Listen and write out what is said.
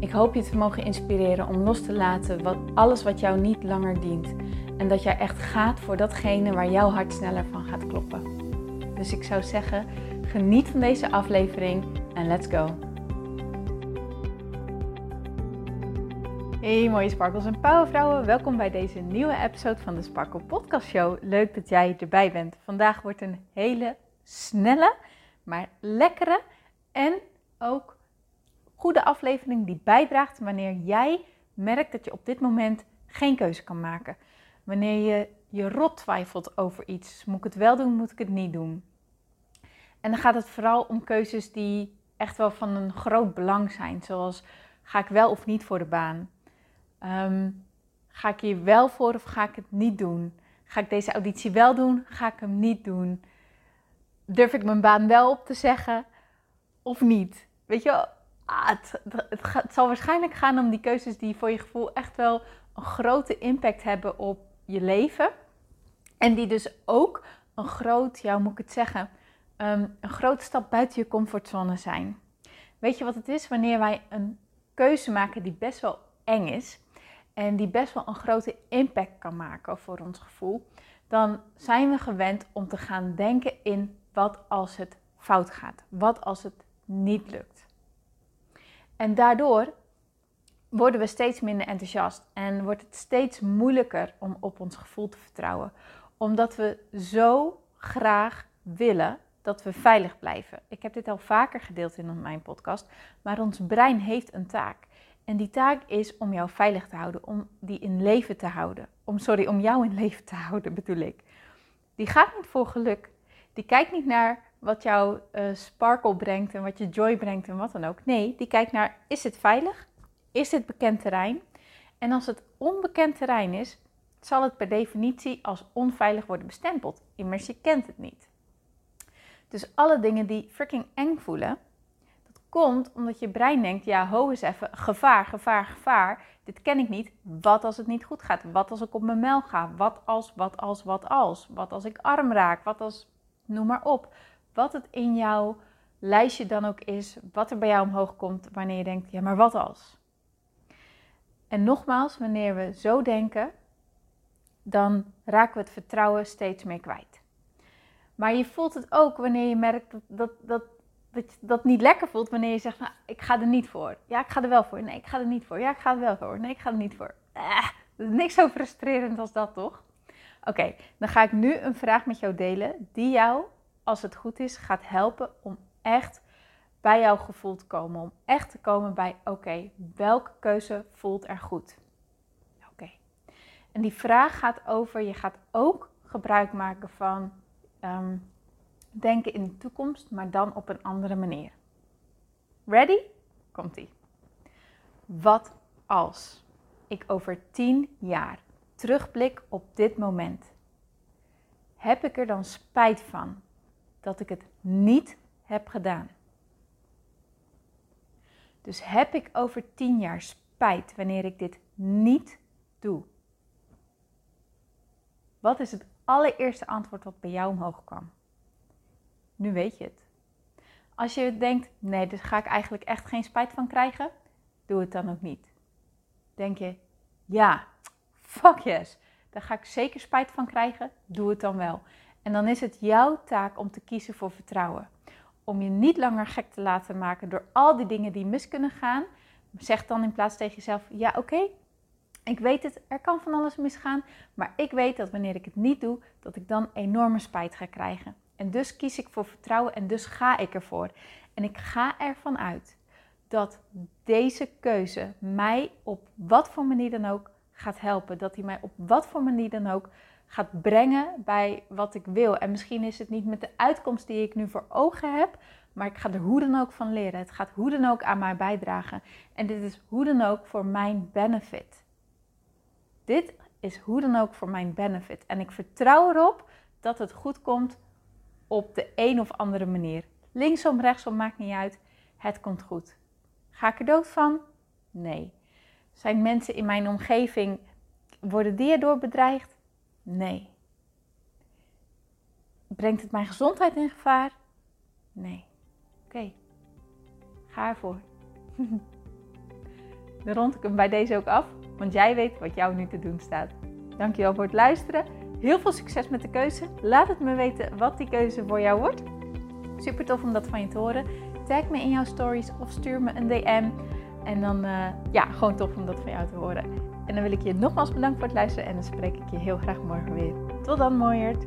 Ik hoop je te mogen inspireren om los te laten wat, alles wat jou niet langer dient. En dat jij echt gaat voor datgene waar jouw hart sneller van gaat kloppen. Dus ik zou zeggen, geniet van deze aflevering en let's go. Hey mooie sparkles en powervrouwen, welkom bij deze nieuwe episode van de Sparkle Podcast Show. Leuk dat jij erbij bent. Vandaag wordt een hele snelle, maar lekkere en ook goede aflevering die bijdraagt wanneer jij merkt dat je op dit moment geen keuze kan maken. Wanneer je je rot twijfelt over iets. Moet ik het wel doen, moet ik het niet doen? En dan gaat het vooral om keuzes die echt wel van een groot belang zijn. Zoals ga ik wel of niet voor de baan? Ehm, ga ik hier wel voor of ga ik het niet doen? Ga ik deze auditie wel doen? Ga ik hem niet doen? Durf ik mijn baan wel op te zeggen of niet? Weet je, ah, het, zal waarschijnlijk gaan om die keuzes die voor je gevoel echt wel een grote impact hebben op je leven. En die dus ook een groot, ja, hoe moet ik het zeggen, ehm, een grote stap buiten je comfortzone zijn. Weet je wat het is? Wanneer wij een keuze maken die best wel eng is en die best wel een grote impact kan maken voor ons gevoel, dan zijn we gewend om te gaan denken in wat als het fout gaat, wat als het niet lukt. En daardoor worden we steeds minder enthousiast en wordt het steeds moeilijker om op ons gevoel te vertrouwen, omdat we zo graag willen dat we veilig blijven. Ik heb dit al vaker gedeeld in mijn podcast, maar ons brein heeft een taak. En die taak is om jou veilig te houden, om die in leven te houden. Om, sorry, om jou in leven te houden bedoel ik. Die gaat niet voor geluk. Die kijkt niet naar wat jou uh, sparkle brengt en wat je joy brengt en wat dan ook. Nee, die kijkt naar is het veilig? Is dit bekend terrein? En als het onbekend terrein is, zal het per definitie als onveilig worden bestempeld. Immers je kent het niet. Dus alle dingen die freaking eng voelen, dat komt omdat je brein denkt, ja, ho eens even, gevaar, gevaar, gevaar. Dit ken ik niet. Wat als het niet goed gaat? Wat als ik op mijn mel ga? Wat als, wat als, wat als? Wat als ik arm raak? Wat als, noem maar op wat het in jouw lijstje dan ook is, wat er bij jou omhoog komt wanneer je denkt, ja, maar wat als? En nogmaals, wanneer we zo denken, dan raken we het vertrouwen steeds meer kwijt. Maar je voelt het ook wanneer je merkt dat, dat, dat, dat je dat niet lekker voelt, wanneer je zegt, nou, ik ga er niet voor. Ja, ik ga er wel voor. Nee, ik ga er niet voor. Ja, ik ga er wel voor. Nee, ik ga er niet voor. Eh, niks zo frustrerend als dat, toch? Oké, dan ga ik nu een vraag met jou delen die jou als het goed is, gaat helpen om echt bij jouw gevoel te komen. Om echt te komen bij, oké, welke keuze voelt er goed? Oké. En die vraag gaat over, je gaat ook gebruik maken van ehm, denken in de toekomst, maar dan op een andere manier. Ready? Komt-ie. Wat als ik over tien jaar terugblik op dit moment? Heb ik er dan spijt van dat ik het niet heb gedaan. Dus heb ik over tien jaar spijt wanneer ik dit niet doe? Wat is het allereerste antwoord wat bij jou omhoog kwam? Nu weet je het. Als je denkt, nee, daar ga ik eigenlijk echt geen spijt van krijgen, doe het dan ook niet. Denk je, ja, fuck yes, daar ga ik zeker spijt van krijgen, doe het dan wel. En dan is het jouw taak om te kiezen voor vertrouwen. Om je niet langer gek te laten maken door al die dingen die mis kunnen gaan. Zeg dan in plaats tegen jezelf: ja, oké, ik weet het, er kan van alles misgaan. Maar ik weet dat wanneer ik het niet doe, dat ik dan enorme spijt ga krijgen. En dus kies ik voor vertrouwen en dus ga ik ervoor. En ik ga ervan uit dat deze keuze mij op wat voor manier dan ook gaat helpen. Dat hij mij op wat voor manier dan ook gaat brengen bij wat ik wil. En misschien is het niet met de uitkomst die ik nu voor ogen heb, Maar ik ga er hoe dan ook van leren. Het gaat hoe dan ook aan mij bijdragen. En dit is hoe dan ook voor mijn benefit. Dit is hoe dan ook voor mijn benefit. En ik vertrouw erop dat het goed komt op de een of andere manier. Linksom, rechtsom, maakt niet uit. Het komt goed. Ga ik er dood van? Nee. Zijn mensen in mijn omgeving, worden die erdoor bedreigd? Nee. Brengt het mijn gezondheid in gevaar? Nee. Oké, ga ervoor. Dan rond ik hem bij deze ook af, want jij weet wat jou nu te doen staat. Dankjewel voor het luisteren. Heel veel succes met de keuze. Laat het me weten wat die keuze voor jou wordt. Super tof om dat van je te horen. Tag me in jouw stories of stuur me een DM. En dan, uh, ja, gewoon tof om dat van jou te horen. En dan wil ik je nogmaals bedanken voor het luisteren. En dan spreek ik je heel graag morgen weer. Tot dan, mooierd.